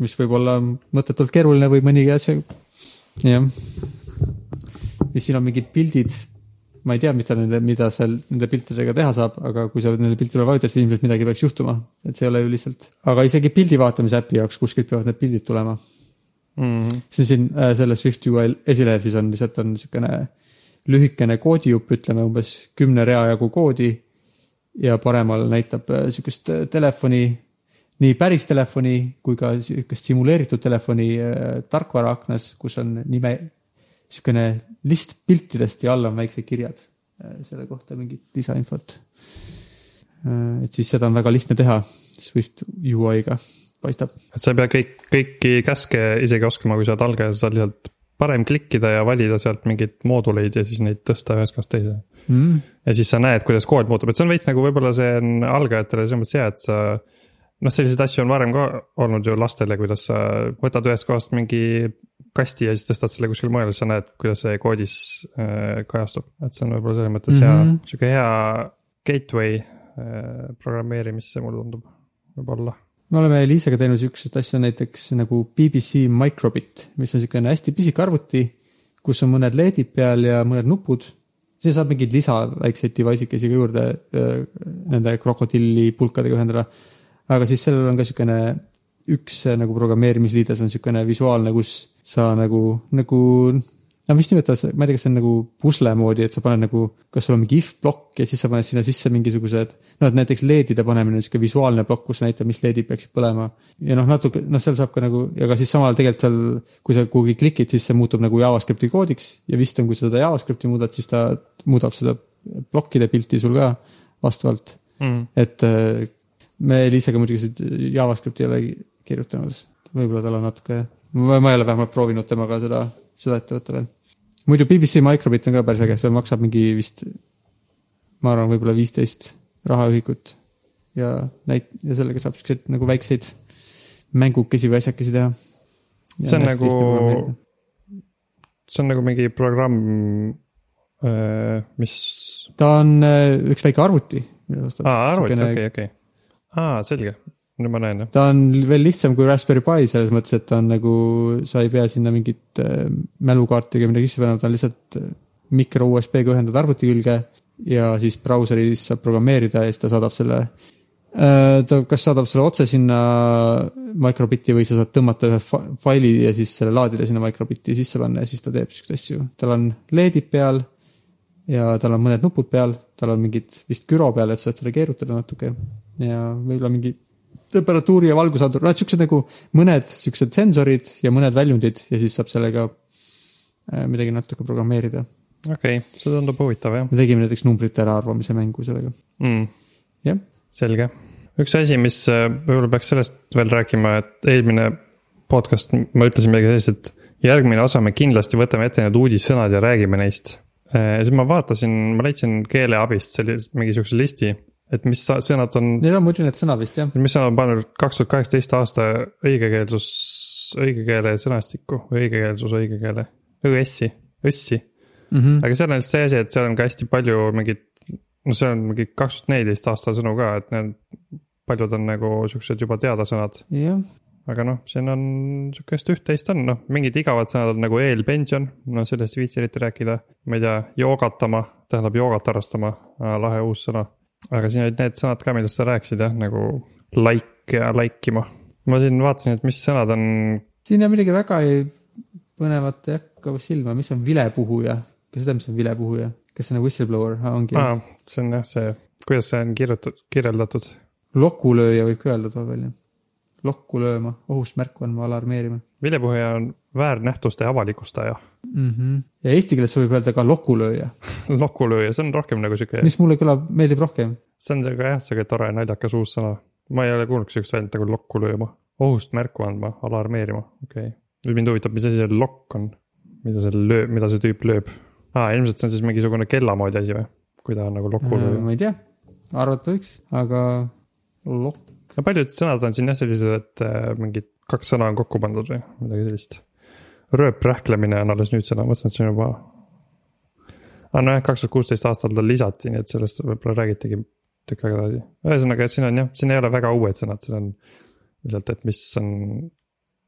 mis võib olla mõttetult keeruline või mõnigi asi, jah. mis siin on mingid pildid, ma ei tea, mis ta nende, mida seal nende piltidega teha saab, aga kui sa nende piltide peale vajutad, siis ilmselt midagi peaks juhtuma, et see ei ole ju lihtsalt, aga isegi pildi vaatamise äpi jaoks kuskilt peavad need pildid tulema. Mhm. siis siin äh, selle Swift UI esilehel siis on lihtsalt on niisugune lühikene koodijupp, ütleme umbes kümne rea jagu koodi. ja paremal näitab äh, sihukest äh, telefoni, nii päris telefoni kui ka sihukest simuleeritud telefoni äh, tarkvara aknas, kus on nime, sihukene list piltidest ja all on väiksed kirjad äh, selle kohta mingit lisainfot. et siis seda on väga lihtne teha Swift UI-ga, paistab et sa ei pea kõik, kõiki käske isegi oskama, kui sa oled algaja, sa saad lihtsalt parem klikkida ja valida sealt mingeid mooduleid ja siis neid tõsta ühest kohast teise. mm.. ja siis sa näed, kuidas kood muutub, et see on veits nagu võib-olla see on algajatele selles mõttes hea, et sa. noh, selliseid asju on varem ka olnud ju lastele, kuidas sa võtad ühest kohast mingi kasti ja siis tõstad selle kuskile mujale, siis sa näed, kuidas see koodis äh, kajastub, et see on võib-olla selles mõttes mm -hmm. Mhm. hea, sihuke hea gateway äh, programmeerimisse, mulle tundub, võib-olla. Me oleme Liisaga teinud sihukest asja näiteks nagu BBC Microbit, mis on sihukene hästi pisik arvuti, kus on mõned LED-id peal ja mõned nupud. siis saab mingeid lisa väikseid device ikesi ka juurde nende krokodilli pulkadega ühendada. aga siis sellel on ka sihukene üks nagu programmeerimisliides on sihukene visuaalne, kus sa nagu, nagu no vist nimetas, ma ei tea, kas see on nagu pusle moodi, et sa paned nagu, kas sul on mingi if plokk ja siis sa paned sinna sisse mingisugused. noh, et näiteks LED-ide panemine on sihuke visuaalne plokk, kus näitab, mis LED-id peaksid põlema. ja noh, natuke, noh, seal saab ka nagu, ja ka siis samal tegelikult seal, kui sa kuhugi klikid, siis see muutub nagu JavaScripti koodiks ja vist on, kui sa seda JavaScripti muudad, siis ta muudab seda plokkide pilti sul ka vastavalt. mm.. et äh, me Liisaga muidugi seda JavaScripti ei ole kirjutanud, võib-olla tal on natuke, ma ei ole vähemalt proovinud temaga seda, seda ette võtta veel. Muidu BBC Microbit on ka päris äge, see maksab mingi vist, ma arvan, võib-olla viisteist rahaühikut. ja näit-, ja sellega saab siukseid nagu väikseid mängukesi või asjakesi teha. See on nagu- see on nagu mingi programm, mis, ta on äh, üks väike arvuti. aa arvuti, okei, okei. aa, selge, nüüd ma näen jah. ta on veel lihtsam kui Raspberry Pi selles mõttes, et ta on nagu, sa ei pea sinna mingit äh, mälukaarti ega midagi sisse panema, ta on lihtsalt äh, mikro USB-ga ühendad arvuti külge ja siis brauseris saab programmeerida ja siis ta saadab selle. ta kas saadab selle otse sinna microbitti või sa saad tõmmata ühe fa- faili ja siis selle laadida sinna microbitti sisse panna ja siis ta teeb siukseid asju. tal on LED-id peal ja tal on mõned nupud peal, tal on mingid vist gyro peal, et saad seda keerutada natuke ja võib-olla mingi temperatuuri ja valgusandur, noh, et siuksed nagu mõned siuksed sensorid ja mõned väljundid ja siis saab sellega äh, midagi natuke programmeerida. okei okay,, see tundub huvitav jah me tegime näiteks numbrite äraarvamise mängu sellega, mm.. jah. selge, üks asi, mis äh, võib-olla peaks sellest veel rääkima, et eelmine podcast, ma ütlesin midagi sellist, et järgmine osa me kindlasti võtame ette need uudissõnad ja räägime neist. ja siis ma vaatasin, ma leidsin keeleabist sellise mingisuguse listi, et mis sõnad on, Need on muidu need sõnad vist jah, mis sõnad on pannud kaks tuhat kaheksateist aasta õigekeelsus, õigekeele sõnastikku või õigekeelsus, õigekeele, õssi, õssi. mm. -hmm. aga seal on see asi, et seal on ka hästi palju mingit, no seal on mingi kaks tuhat neliteist aasta sõnu ka, et need paljud on nagu siuksed juba teada sõnad, jah, aga noh, siin on sihukest üht-teist on, noh, mingid igavad sõnad on nagu eelpension, no sellest ei viitsi eriti rääkida. ma ei tea, joogatama tähendab joogat harrastama, lahe uus sõna. Aga siin olid need sõnad ka, millest sa rääkisid jah, nagu like ja like ima. ma siin vaatasin, et mis sõnad on, siin jääb midagi väga põnevat ei hakka silma, mis on vilepuhuja, kas sa tead, mis on vilepuhuja, kas see on whistleblower, ongi ah., see on jah see, kuidas see on kirjutatud, kirjeldatud. lokulööja võib ka öelda too välja. lokku lööma, ohust märku andma, alarmeerima vilepuhuja on väärnähtuste avalikustaja. mm. -hmm. ja eesti keeles võib öelda ka lokulööja, lokulööja, see on rohkem nagu sihuke, mis mulle kõlab, meeldib rohkem. see on sihuke jah, sihuke tore naljakas uus sõna. ma ei ole kuulnud sihukest väljendit nagu lokku lööma, ohust märku andma, alarmeerima, okei okay.. nüüd mind huvitab, mis asi see lokk on, mida see lööb, mida see tüüp lööb. aa, ilmselt see on siis mingisugune kella moodi asi või, kui ta on nagu lokulööja. ma ei tea, arvata võiks, aga lokk, no paljud sõnad on siin jah sellised, et äh, mingid kaks sõna on kokku pandud või midagi sellist. Rööprähklemine on alles nüüd sõna, mõtlesin, et see on juba. aa nojah, kaks tuhat kuusteist aastal ta lisati, nii et sellest võib-olla räägitigi tükk aega tagasi. ühesõnaga, siin on jah, siin ei ole väga uued sõnad, siin on lihtsalt, et mis on,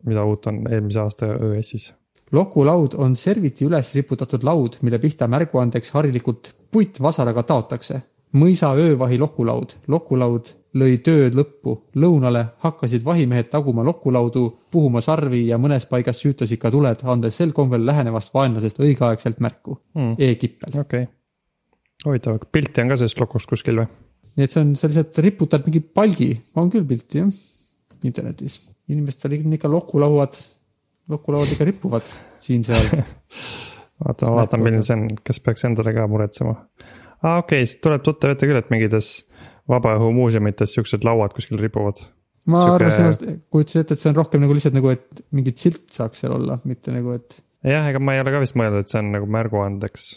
mida uut on eelmise aasta ÖS-is. lokulaud on serviti üles riputatud laud, mille pihta märguandeks harilikult puitvasaraga taotakse. mõisa öövahi lokulaud, lokulaud lõi tööd lõppu, lõunale hakkasid vahimehed taguma lokulaudu, puhuma sarvi ja mõnes paigas süütasid ka tuled, andes sel kombel lähenevast vaenlasest õigeaegselt märku Hmm. e-kippel. okei, huvitav, pilti on ka sellest lokust kuskil või? nii et see on, sa lihtsalt riputad mingi palgi, on küll pilti jah, internetis. inimestel on ikka lokulauad, lokulauad ikka ripuvad siin-seal. vaata, vaatan, milline see on, kas peaks endale ka muretsema. aa, okei okay,, tuleb tuttav ette küll, et mingites vabaõhumuuseumites siuksed lauad kuskil ripuvad. ma Sihuke- arvasin, kujutasin ette, et see on rohkem nagu lihtsalt nagu, et mingit silt saaks seal olla, mitte nagu, et jah, ega ma ei ole ka vist mõelnud, et see on nagu märguandeks.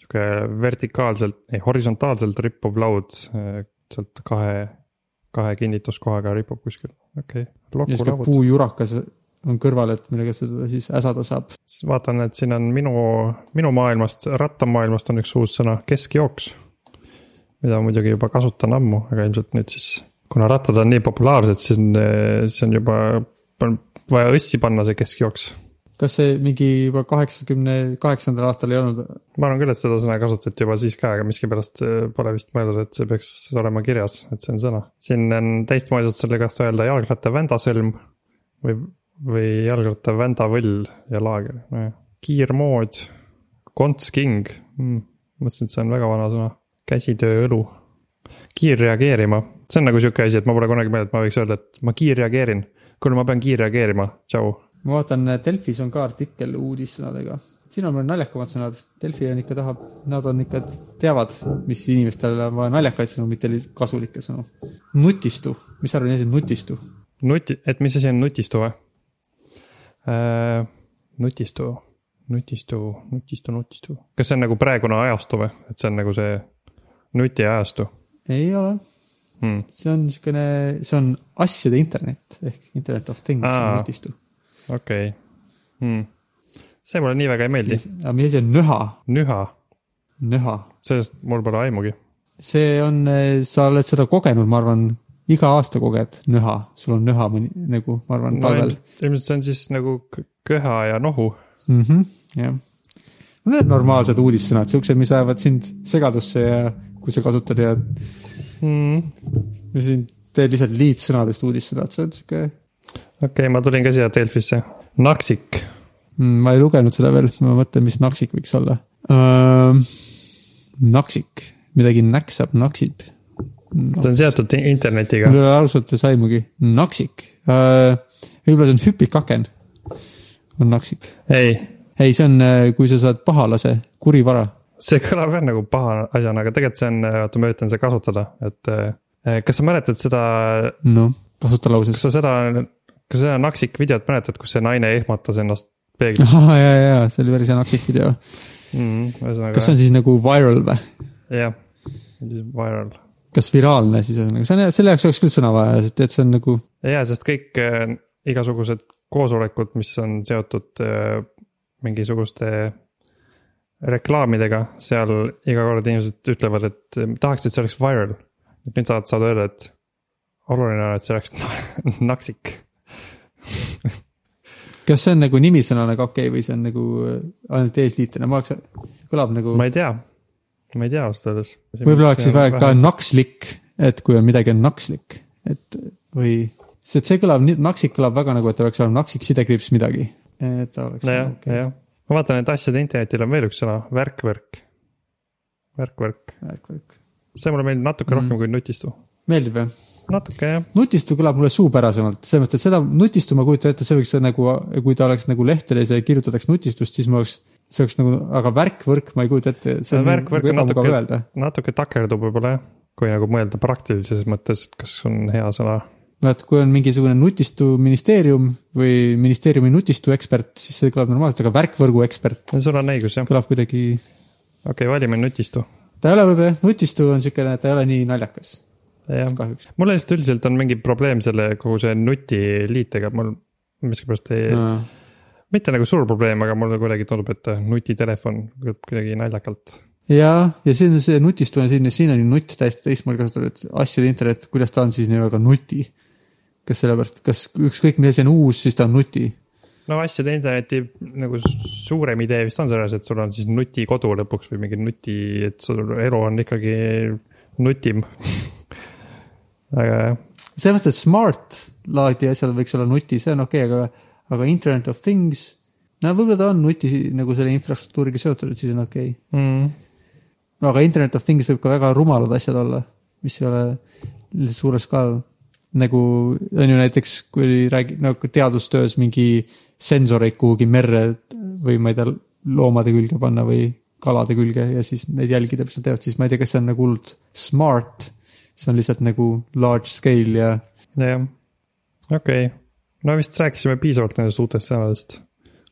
sihuke vertikaalselt, ei horisontaalselt rippuv laud, sealt kahe, kahe kinnituskohaga ripub kuskil, okei okay.. ja sihuke lokulaud, puujurakas on kõrval, et millega seda siis äsada saab. vaatan, et siin on minu, minu maailmast, rattamaailmast on üks uus sõna, keskjooks. Mida muidugi juba kasutan ammu, aga ilmselt nüüd siis, kuna rattad on nii populaarsed, siis on, see on juba vaja õssi panna, see keskjooks kas see mingi juba kaheksakümne kaheksandal aastal ei olnud? ma arvan küll, et seda sõna kasutati juba siis ka, aga miskipärast äh, pole vist mõeldud, et see peaks olema kirjas, et see on sõna. siin on teistmoodi selle kohta öelda jalgratta vändasõlm või või jalgratta vändavõll ja laager, nojah. kiirmood, konts king mm,, mõtlesin, et see on väga vana sõna. Käsitöö õlu. kiirreageerima, see on nagu sihuke asi, et ma pole kunagi mõelnud, et ma võiks öelda, et ma kiirreageerin. kuule, ma pean kiirreageerima, tšau. ma vaatan, Delfis on ka artikkel uudissõnadega. siin on veel naljakamad sõnad. Delfi on ikka tahab, nad on ikka, teavad, mis inimestele on vaja naljakaid sõnu, mitte kasulikke sõnu. nutistu, mis sa arvad, on nutistu? nuti, et mis asi on nutistu või äh,? nutistu, nutistu, nutistu, nutistu. kas see on nagu praegune ajastu või, et see on nagu see nutiajastu ei ole, hmm.? see on niisugune, see on asjade internet ehk internet of things Aa. on nutistu. okei okay. hmm.. see mulle nii väga ei meeldi. aga mis asi on nüha? nüha, nüha, sellest mul pole aimugi. see on, sa oled seda kogenud, ma arvan, iga aasta koged nüha, sul on nüha mõni nagu, ma arvan, no talvel ilmselt see on siis nagu köha ja nohu. mm. -hmm, jah. Need normaalsed uudissõnad, siuksed, mis ajavad sind segadusse ja kui sa kasutad ja, Hmm. ja siin teed lihtsalt liitsõnadest uudissõnad, see on siuke okei okay,, ma tulin ka siia Delfisse. Naksik, mm,, ma ei lugenud seda veel, ma mõtlen, mis naksik võiks olla uh,. naksik, midagi näksab, naksib. see on seotud internetiga mul ei ole ausalt öeldes aimugi, naksik uh,. võib-olla see on hüpikaken, on naksik. ei, ei, see on, kui sa saad pahalase, kuri vara see kõlab jah nagu paha asjana, aga tegelikult see on, oota, ma üritan seda kasutada, et eh, kas sa mäletad seda, noh, kasuta kas lauses. sa seda, kas sa seda Naksik videot mäletad, kus see naine ehmatas ennast peeglis aa, ja, ja, see oli päris hea naksik video. mm,? kas see on siis nagu viral või? jah, viral. kas viraalne siis ühesõnaga, see on, selle jaoks oleks küll sõna vaja, sest et see on nagu, ja, sest kõik äh, igasugused koosolekud, mis on seotud äh, mingisuguste reklaamidega, seal iga kord inimesed ütlevad, et äh, tahaks, et see oleks viral. et nüüd saad, saad öelda, et oluline on, et see oleks naksik. kas see on nagu nimisõnana ka okei okay, või see on nagu äh, ainult eesliitena, ma oleks, kõlab nagu, ma ei tea, ma ei tea ausalt öeldes. võib-olla oleks siis vaja ka nakslik, et kui on midagi on nakslik, et või, sest see kõlab, naksik kõlab väga nagu, et ta peaks olema naksik sidekriips midagi. et ta oleks nojah, okei. Ma vaatan, et asjade internetil on veel üks sõna, värk-värk. värk-värk, Värk, värk. see mulle meeldib natuke Mm. rohkem kui nutistu. meeldib jah? natuke jah, nutistu kõlab mulle suupärasemalt, selles mõttes, et seda nutistu ma kujutan ette, see võiks nagu, kui ta oleks nagu lehtedes ja kirjutataks nutistust, siis ma oleks, see oleks nagu, aga värk-võrk ma ei kujuta ette, see on värk-värk nagu natuke öelda., natuke takerdub võib-olla jah, kui nagu mõelda praktilises mõttes, et kas on hea sõna. Vaat kui on mingisugune nutistu ministeerium või ministeeriumi nutistu ekspert, siis see kõlab normaalselt, aga värkvõrgu ekspert sul on õigus jah, kõlab kuidagi, okei okay,, valime nutistu. ta ei ole võib-olla, nutistu on siukene, ta ei ole nii naljakas, jah, mul lihtsalt üldiselt on mingi probleem selle kogu see nutiliitega, mul miskipärast ei no., mitte nagu suur probleem, aga mulle kuidagi tundub, et nutitelefon kõlab kuidagi naljakalt. ja, ja siin on see nutistu on siin, siin on ju nutt täiesti teistmoodi kasutatud, asjade internet, kuidas ta on siis nii väga nuti. Kas sellepärast, kas ükskõik mis asi on uus, siis ta on nuti no asjade interneti nagu suurem idee vist on selles, et sul on siis nutikodu lõpuks või mingi nuti, et sul elu on ikkagi nutim. aga jah, selles mõttes, et smart laadi asjad võiks olla nuti, see on okei okay,, aga, aga internet of things. no võib-olla ta on nuti nagu selle infrastruktuuriga seotud, et siis on okei okay.. mm, no aga internet of things võib ka väga rumalad asjad olla, mis ei ole lihtsalt suurel skaalal. Nagu on ju näiteks, kui räägi-, nagu teadustöös mingi sensoreid kuhugi merre või ma ei tea, loomade külge panna või kalade külge ja siis neid mis nad teevad, siis ma ei tea, kas see on nagu hullult smart. see on lihtsalt nagu large scale ja jah, okei okay.. no vist rääkisime piisavalt nendest uutest sõnadest.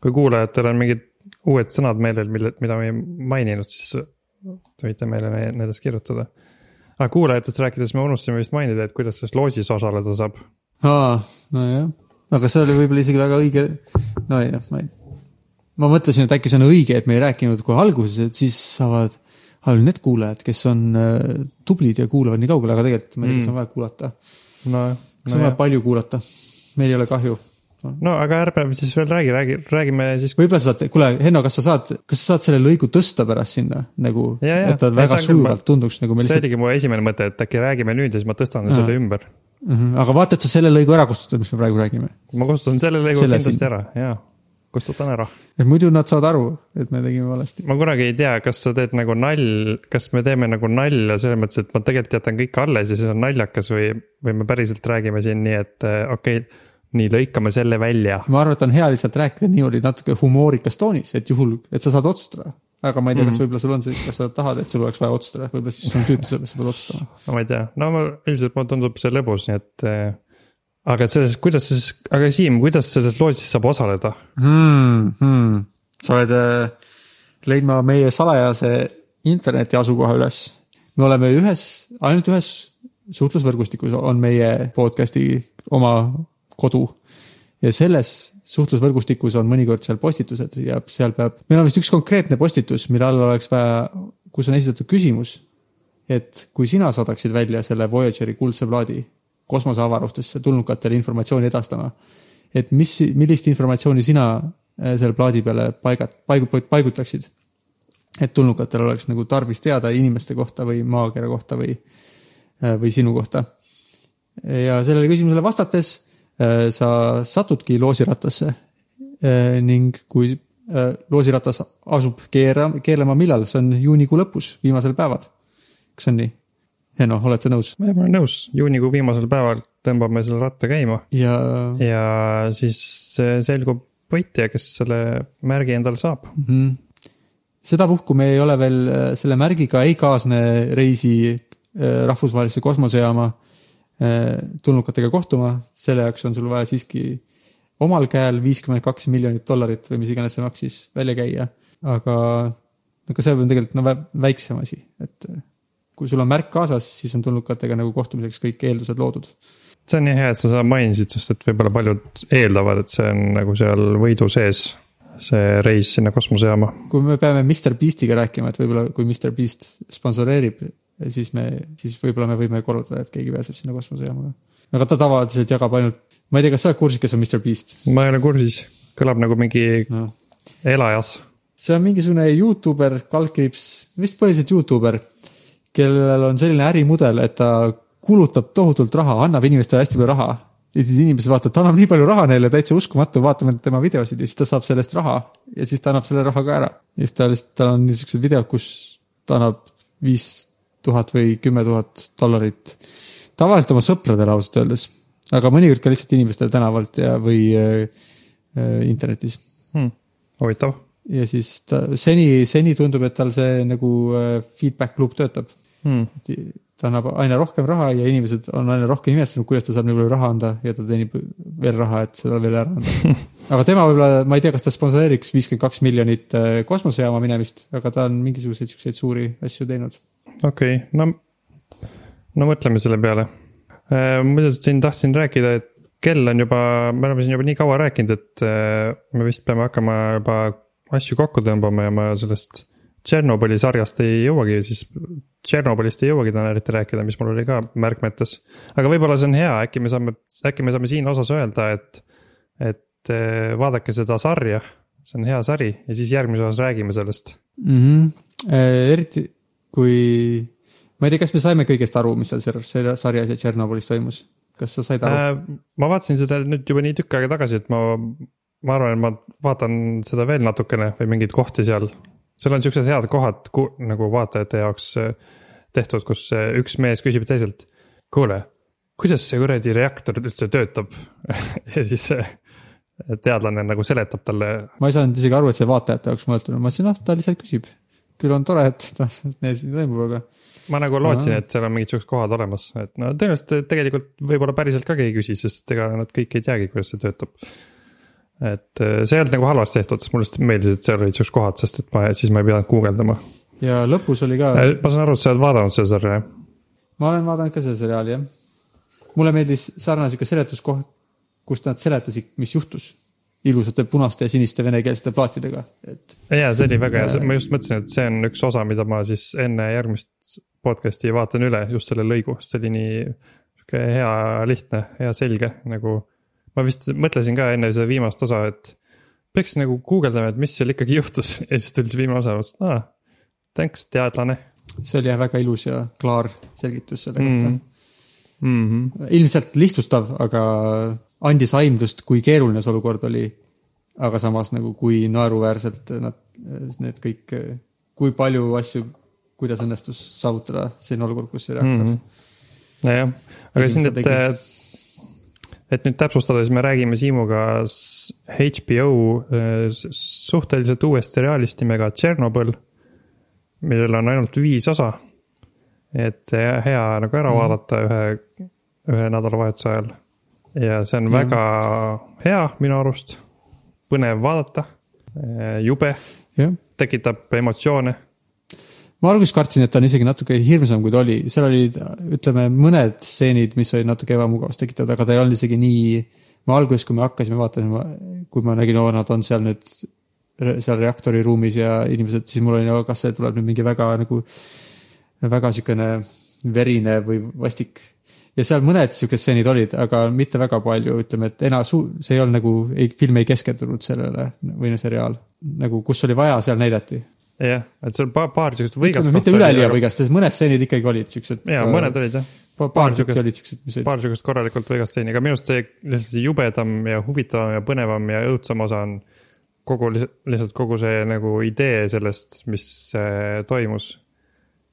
kui kuulajatel on mingid uued sõnad meelel, mille, mida me ei maininud, siis te võite meile ne- nendest kirjutada. Aga kuulajatest rääkides me unustasime vist mainida, et kuidas selles loosis osaleda saab. aa, nojah, aga see oli võib-olla isegi väga õige, nojah, ma ei, ma mõtlesin, et äkki see on õige, et me ei rääkinud kohe alguses, et siis saavad all need kuulajad, kes on äh, tublid ja kuulavad nii kaugele, aga tegelikult ma ei tea, kas on vaja kuulata. nojah kas on vaja palju kuulata? meil ei ole kahju. No aga ärme siis veel räägi, räägi, räägime siis. võib-olla sa saad, kuule, Henno, kas sa saad, kas sa saad selle lõigu tõsta pärast sinna nagu, et ta väga sujuvalt tunduks nagu me see lihtsalt, oligi mu esimene mõte, et äkki räägime nüüd ja siis ma tõstan Aa. selle ümber. mm. -hmm. aga vaata, et sa selle lõigu ära kustutad, mis me praegu räägime. ma kustutan selle lõigu Selle kindlasti siin. ära, jaa, kustutan ära. et muidu nad saavad aru, et me tegime valesti. ma kunagi ei tea, kas sa teed nagu nall, kas me teeme nagu nalja selles mõttes, et ma tegelikult jätan kõik alles ja siis on naljakas või, või me päriselt räägime siin nii, et eh, okei okay,, nii lõikame selle välja. ma arvan, et on hea lihtsalt rääkida niimoodi natuke humoorikas toonis, et juhul, et sa saad otsustada. aga ma ei tea, kas võib-olla sul on see, kas sa tahad, et sul oleks vaja otsustada, võib-olla siis sul on tüütu selles, sa pead otsustama. no ma ei tea, no ma üldiselt mulle tundub see lõbus, nii et eh, aga selles, kuidas siis, aga Siim, kuidas selles loos siis saab osaleda? hmm,. Hmm. sa oled äh, leidma meie salajase interneti asukoha üles. me oleme ühes, ainult ühes suhtlusvõrgustikus on meie podcast'i oma kodu. ja selles suhtlusvõrgustikus on mõnikord seal postitused ja seal peab, meil on vist üks konkreetne postitus, mille all oleks vaja, kus on esitatud küsimus. et kui sina saadaksid välja selle Voyageri kuldse plaadi kosmoseavarustesse tulnukatele informatsiooni edastama et mis, millist informatsiooni sina äh, selle plaadi peale paigat-, paigu-, paigutaksid. et tulnukatel oleks nagu tarvis teada inimeste kohta või maakera kohta või, või sinu kohta. ja sellele küsimusele vastates äh, sa satudki loosirattasse. ning kui äh, loosiratas asub keera, keerlema, millal, see on juunikuu lõpus, viimasel päeval. kas on nii? Henno, oled sa nõus? ma olen nõus, juunikuu viimasel päeval tõmbame selle ratta käima ja ja siis selgub võitja, kes selle märgi endale saab. Mhm. sedapuhku me ei ole veel äh, selle märgiga ei kaasne reisi äh, rahvusvahelisse kosmosejaama äh, tulnukatega kohtuma, selle jaoks on sul vaja siiski omal käel viiskümmend kaks miljonit dollarit või mis iganes see maksis välja käia. aga, aga see on tegelikult no vä- väiksem asi, et äh, kui sul on märk kaasas, siis on tulnukatega nagu kohtumiseks kõik eeldused loodud. see on nii hea, et sa seda mainisid, sest et võib-olla paljud eeldavad, et see on nagu seal võidu sees, see reis sinna kosmosejaama. kui me peame Mr Beastiga rääkima, et võib-olla kui Mr Beast sponsoreerib, siis me, siis võib-olla me võime korraldada, et keegi pääseb sinna kosmosejaamaga. aga ta tavaliselt jagab ainult, ma ei tea, kas sa oled kursis, kes on Mr Beast ma ei ole kursis, kõlab nagu mingi no.? elajas. see on mingisugune Youtuber, kaldkriips, vist põhiliselt Youtuber, kellel on selline ärimudel, et ta kulutab tohutult raha, annab inimestele hästi palju raha ja siis inimesed vaatavad, ta annab nii palju raha neile, täitsa uskumatu, vaatame tema videosid ja siis ta saab sellest raha ja siis ta annab selle raha ka ära. ja siis ta lihtsalt, tal on niisugused videod, kus ta annab viis tuhat või kümme tuhat dollarit tavaliselt oma sõpradele ausalt öeldes, aga mõnikord ka lihtsalt inimestele tänavalt ja, või äh, äh, internetis Hmm. huvitav, ja siis ta seni, seni tundub, et tal see nagu äh, feedback loop töötab. hmm. ta annab aina rohkem raha ja inimesed on aina rohkem imestanud, kuidas ta saab nii palju raha anda ja ta teenib veel raha, et seda veel ära anda. aga tema võib-olla, ma ei tea, kas ta sponsoreeriks viiskümmend kaks miljonit äh, kosmosejaama minemist, aga ta on mingisuguseid siukseid suuri asju teinud. Okei okay., no, no mõtleme selle peale. muidu siin tahtsin rääkida, et kell on juba, me oleme siin juba nii kaua rääkinud, et äh, me vist peame hakkama juba asju kokku tõmbama ja ma sellest Tšernobõli sarjast ei jõuagi siis, Tšernobõlist ei jõuagi täna eriti rääkida, mis mul oli ka märkmetes. aga võib-olla see on hea, äkki me saame, äkki me saame siin osas öelda, et, et äh, vaadake seda sarja, see on hea sari ja siis järgmises osas räägime sellest mm. -hmm. eriti kui, ma ei tea, kas me saime kõigest aru, mis seal sarjas ja Tšernobõlis toimus, kas sa said aru äh,? Äh, ma vaatasin seda nüüd juba nii tükk aega tagasi, et ma, ma arvan, et ma vaatan seda veel natukene või mingeid kohti seal. seal on siuksed head kohad nagu vaatajate jaoks äh, tehtud, kus äh, üks mees küsib teiselt. kuule, kuidas see kuradi reaktor üldse töötab? ja siis see teadlane nagu seletab talle. ma ei saanud isegi aru, et see vaatajate jaoks mõeldud on, ma mõtlesin, ah ta lihtsalt küsib. Küll on tore, et ta, nii siin toimub, aga ma nagu lootsin, et seal on mingid siuksed kohad olemas, et no tõenäoliselt tegelikult võib-olla päriselt ka keegi küsis, sest et ega nad kõik ei teagi, kuidas see töötab. et äh, see ei olnud nagu halvasti tehtud, mulle lihtsalt meeldis, et seal olid siuksed kohad, sest et ma, siis ma ei pidanud guugeldama. ja lõpus oli ka, ma saan aru, et sa oled vaadanud seda sarja, jah? ma olen vaadanud ka seda seriaali jah. mulle meeldis sarnane sihuke seletuskoht, kus nad seletasid, mis juhtus ilusate punaste ja siniste venekeelsete plaatidega, et jaa, see oli väga hea, ma just mõtlesin, et see on üks osa, mida ma siis enne järgmist podcast'i vaatan üle, just selle lõigu, sest see oli nii sihuke hea, lihtne, hea selge nagu. ma vist mõtlesin ka enne seda viimast osa, et peaks nagu guugeldama, et mis seal ikkagi juhtus ja siis tuli see viimane osa, mõtlesin, aa, thanks, teadlane see oli jah väga ilus ja klaar selgitus selle kohta mm.. mm. -hmm. ilmselt lihtsustav, aga andis aimdust, kui keeruline see olukord oli. aga samas nagu, kui naeruväärselt nad, need kõik, kui palju asju, kuidas õnnestus saavutada selline olukord, kus see reaktor mm. -hmm. nojah, aga siin, seda, et tegin., Mhm. vaadata ühe, ühe nädalavahetuse ajal. Ja see on Jah. väga hea minu arust, põnev vaadata, jube, jah, tekitab emotsioone ma alguses kartsin, et ta on isegi natuke hirmsam, kui ta oli, seal olid, ütleme, mõned stseenid, mis olid natuke ebamugavust tekitavad, aga ta ei olnud isegi nii. ma alguses, kui me hakkasime vaatama, kui ma nägin, oo, nad on seal nüüd, seal reaktori ruumis ja inimesed, siis mul oli, kas see tuleb nüüd mingi väga nagu, väga sihukene verine või vastik. Ja seal mõned sihukesed stseenid olid, aga mitte väga palju, ütleme, et ena-, see ei olnud nagu, ei, film ei keskendunud sellele või no seriaal. nagu, kus oli vaja, seal näidati jah, et seal paar, paar sihukest võigast mitte üleliia. võigast, sest mõned stseenid ikkagi olid siuksed. jaa, mõned olid jah, paar, paar tükki siukest- olid siuksed, mis olid. paar sihukest korralikult võigast stseeni, aga minu arust see lihtsalt see jubedam ja huvitavam ja põnevam ja õudsam osa on kogu, lihtsalt kogu see nagu idee sellest, mis äh, toimus.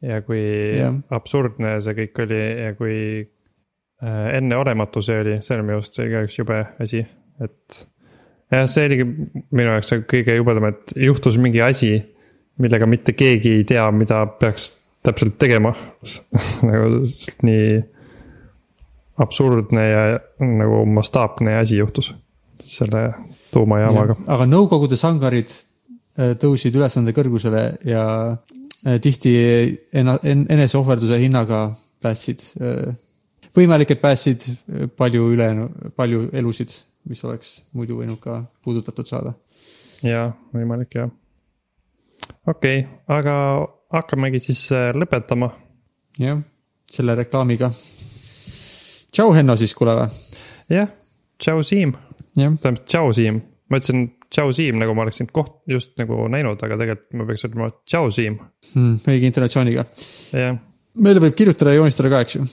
ja kui Jah. absurdne see kõik oli ja kui äh, enneolematu see oli, see on minu arust ka üks jube asi, et. jah, see oligi minu jaoks kõige jubedam, et juhtus mingi asi, millega mitte keegi ei tea, mida peaks täpselt tegema. nagu nii absurdne ja nagu mastaapne asi juhtus selle tuumajaamaga. aga Nõukogude sangarid äh, tõusid ülesande kõrgusele ja äh, tihti ena-, eneseohverduse hinnaga päästsid. võimalik, et päästsid äh, palju üle, palju elusid, mis oleks muidu võinud ka puudutatud saada. jaa, võimalik jah. okei okay,, aga hakkamegi siis äh, lõpetama. jah, selle reklaamiga. tšau, Henno siis, kuule või? jah, tšau Siim, tähendab tšau Siim, ma ütlesin tšau Siim, nagu ma oleksin koht just nagu näinud, aga tegelikult ma peaks ütlema tšau Siim, Hmm, õige intonatsiooniga. jah. meile võib kirjutada ja joonistada ka, eks ju.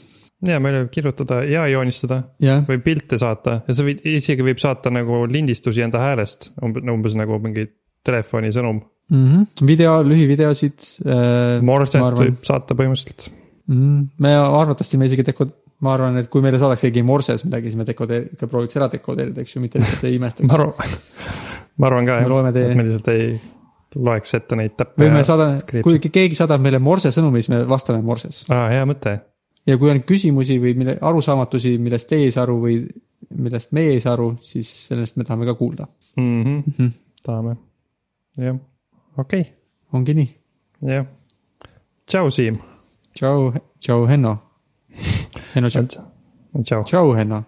Ja meile võib kirjutada ja joonistada jah, või pilte saata ja sa võid, isegi võib saata nagu lindistusi enda häälest, umbes, nagu mingi telefonisõnum. mm -hmm. video, lühivideosid äh,. Morset ma võib saata põhimõtteliselt. mm,. me arvatavasti me isegi deko-, ma arvan, et kui meile saadaks keegi morses midagi, siis me dekodeer-, ikka prooviks ära dekodeerida, eks ju, mitte lihtsalt ei ma imestaks. arvan, ma arvan ka jah, et me lihtsalt ei loeks ette neid täppe. või me saadame, kui keegi saadab meile morse sõnumi, siis me vastame morses. aa, hea mõte. Ja kui on küsimusi või mille, arusaamatusi, millest teie ei saa aru või millest meie ei saa aru, siis sellest me tahame ka kuulda. Mhm. tahame, jah, okei okay., ongi nii. jah. tšau, Siim. tšau, tšau, Henno. Henno, tšau, tšau, tšau, Henno.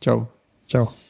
tšau. tšau